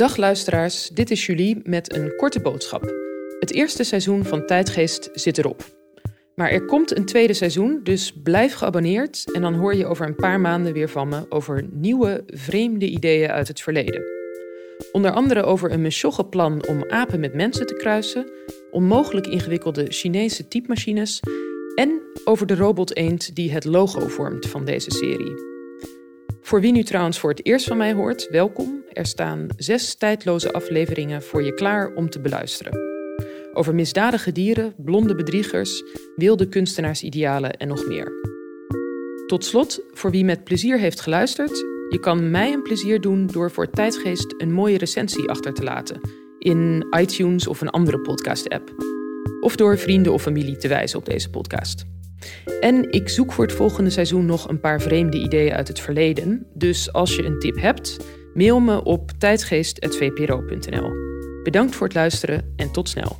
Dag luisteraars, dit is Julie met een korte boodschap. Het eerste seizoen van Tijdgeest zit erop. Maar er komt een tweede seizoen, dus blijf geabonneerd en dan hoor je over een paar maanden weer van me over nieuwe, vreemde ideeën uit het verleden. Onder andere over een plan om apen met mensen te kruisen, onmogelijk ingewikkelde Chinese typemachines en over de robot eend die het logo vormt van deze serie. Voor wie nu trouwens voor het eerst van mij hoort, welkom. Er staan zes tijdloze afleveringen voor je klaar om te beluisteren. Over misdadige dieren, blonde bedriegers, wilde kunstenaarsidealen en nog meer. Tot slot, voor wie met plezier heeft geluisterd, je kan mij een plezier doen door voor Tijdgeest een mooie recensie achter te laten in iTunes of een andere podcast-app. Of door vrienden of familie te wijzen op deze podcast. En ik zoek voor het volgende seizoen nog een paar vreemde ideeën uit het verleden. Dus als je een tip hebt, mail me op tijdgeest.vpro.nl. Bedankt voor het luisteren en tot snel.